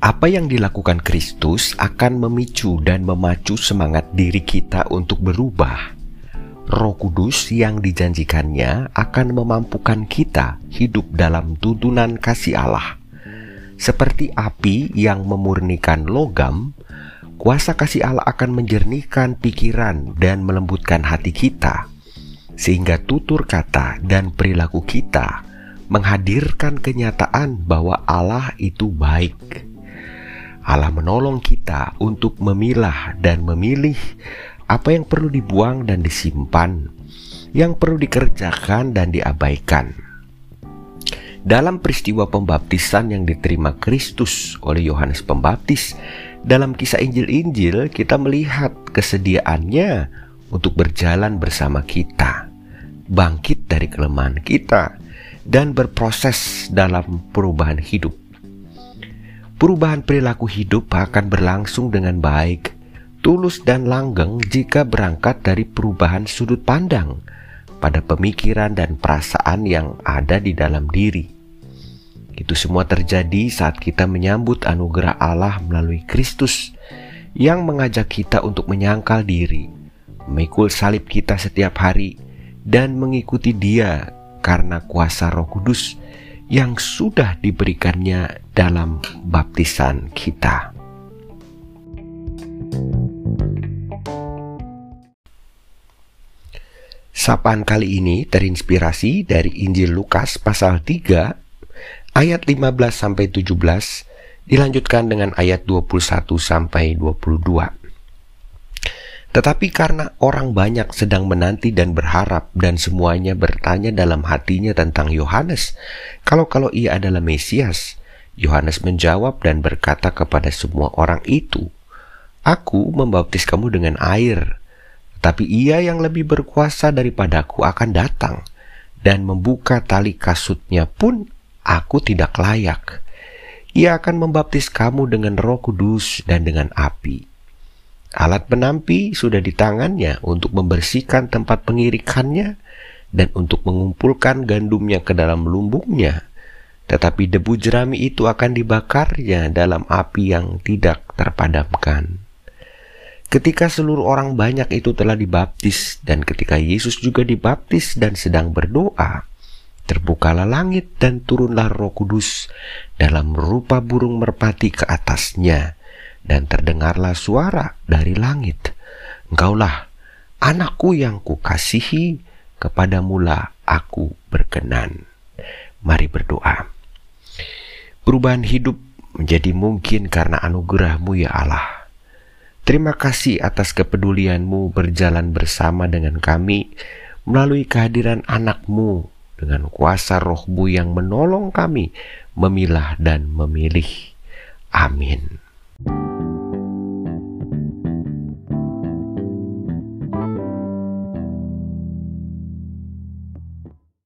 Apa yang dilakukan Kristus akan memicu dan memacu semangat diri kita untuk berubah. Roh Kudus yang dijanjikannya akan memampukan kita hidup dalam tuntunan kasih Allah. Seperti api yang memurnikan logam, kuasa kasih Allah akan menjernihkan pikiran dan melembutkan hati kita, sehingga tutur kata dan perilaku kita menghadirkan kenyataan bahwa Allah itu baik Allah menolong kita untuk memilah dan memilih apa yang perlu dibuang dan disimpan, yang perlu dikerjakan dan diabaikan. Dalam peristiwa pembaptisan yang diterima Kristus oleh Yohanes Pembaptis, dalam kisah Injil-Injil kita melihat kesediaannya untuk berjalan bersama kita, bangkit dari kelemahan kita, dan berproses dalam perubahan hidup Perubahan perilaku hidup akan berlangsung dengan baik, tulus dan langgeng jika berangkat dari perubahan sudut pandang pada pemikiran dan perasaan yang ada di dalam diri. Itu semua terjadi saat kita menyambut anugerah Allah melalui Kristus yang mengajak kita untuk menyangkal diri, memikul salib kita setiap hari, dan mengikuti Dia karena kuasa Roh Kudus yang sudah diberikannya dalam baptisan kita. Sapaan kali ini terinspirasi dari Injil Lukas pasal 3 ayat 15 sampai 17 dilanjutkan dengan ayat 21 sampai 22. Tetapi karena orang banyak sedang menanti dan berharap dan semuanya bertanya dalam hatinya tentang Yohanes, kalau-kalau ia adalah Mesias, Yohanes menjawab dan berkata kepada semua orang itu, Aku membaptis kamu dengan air, tapi ia yang lebih berkuasa daripadaku akan datang, dan membuka tali kasutnya pun aku tidak layak. Ia akan membaptis kamu dengan roh kudus dan dengan api. Alat penampi sudah di tangannya untuk membersihkan tempat pengirikannya dan untuk mengumpulkan gandumnya ke dalam lumbungnya. Tetapi debu jerami itu akan dibakarnya dalam api yang tidak terpadamkan. Ketika seluruh orang banyak itu telah dibaptis dan ketika Yesus juga dibaptis dan sedang berdoa, terbukalah langit dan turunlah roh kudus dalam rupa burung merpati ke atasnya dan terdengarlah suara dari langit. Engkaulah anakku yang kukasihi, kepadamulah aku berkenan. Mari berdoa. Perubahan hidup menjadi mungkin karena anugerahmu ya Allah. Terima kasih atas kepedulianmu berjalan bersama dengan kami melalui kehadiran anakmu dengan kuasa rohmu yang menolong kami memilah dan memilih. Amin.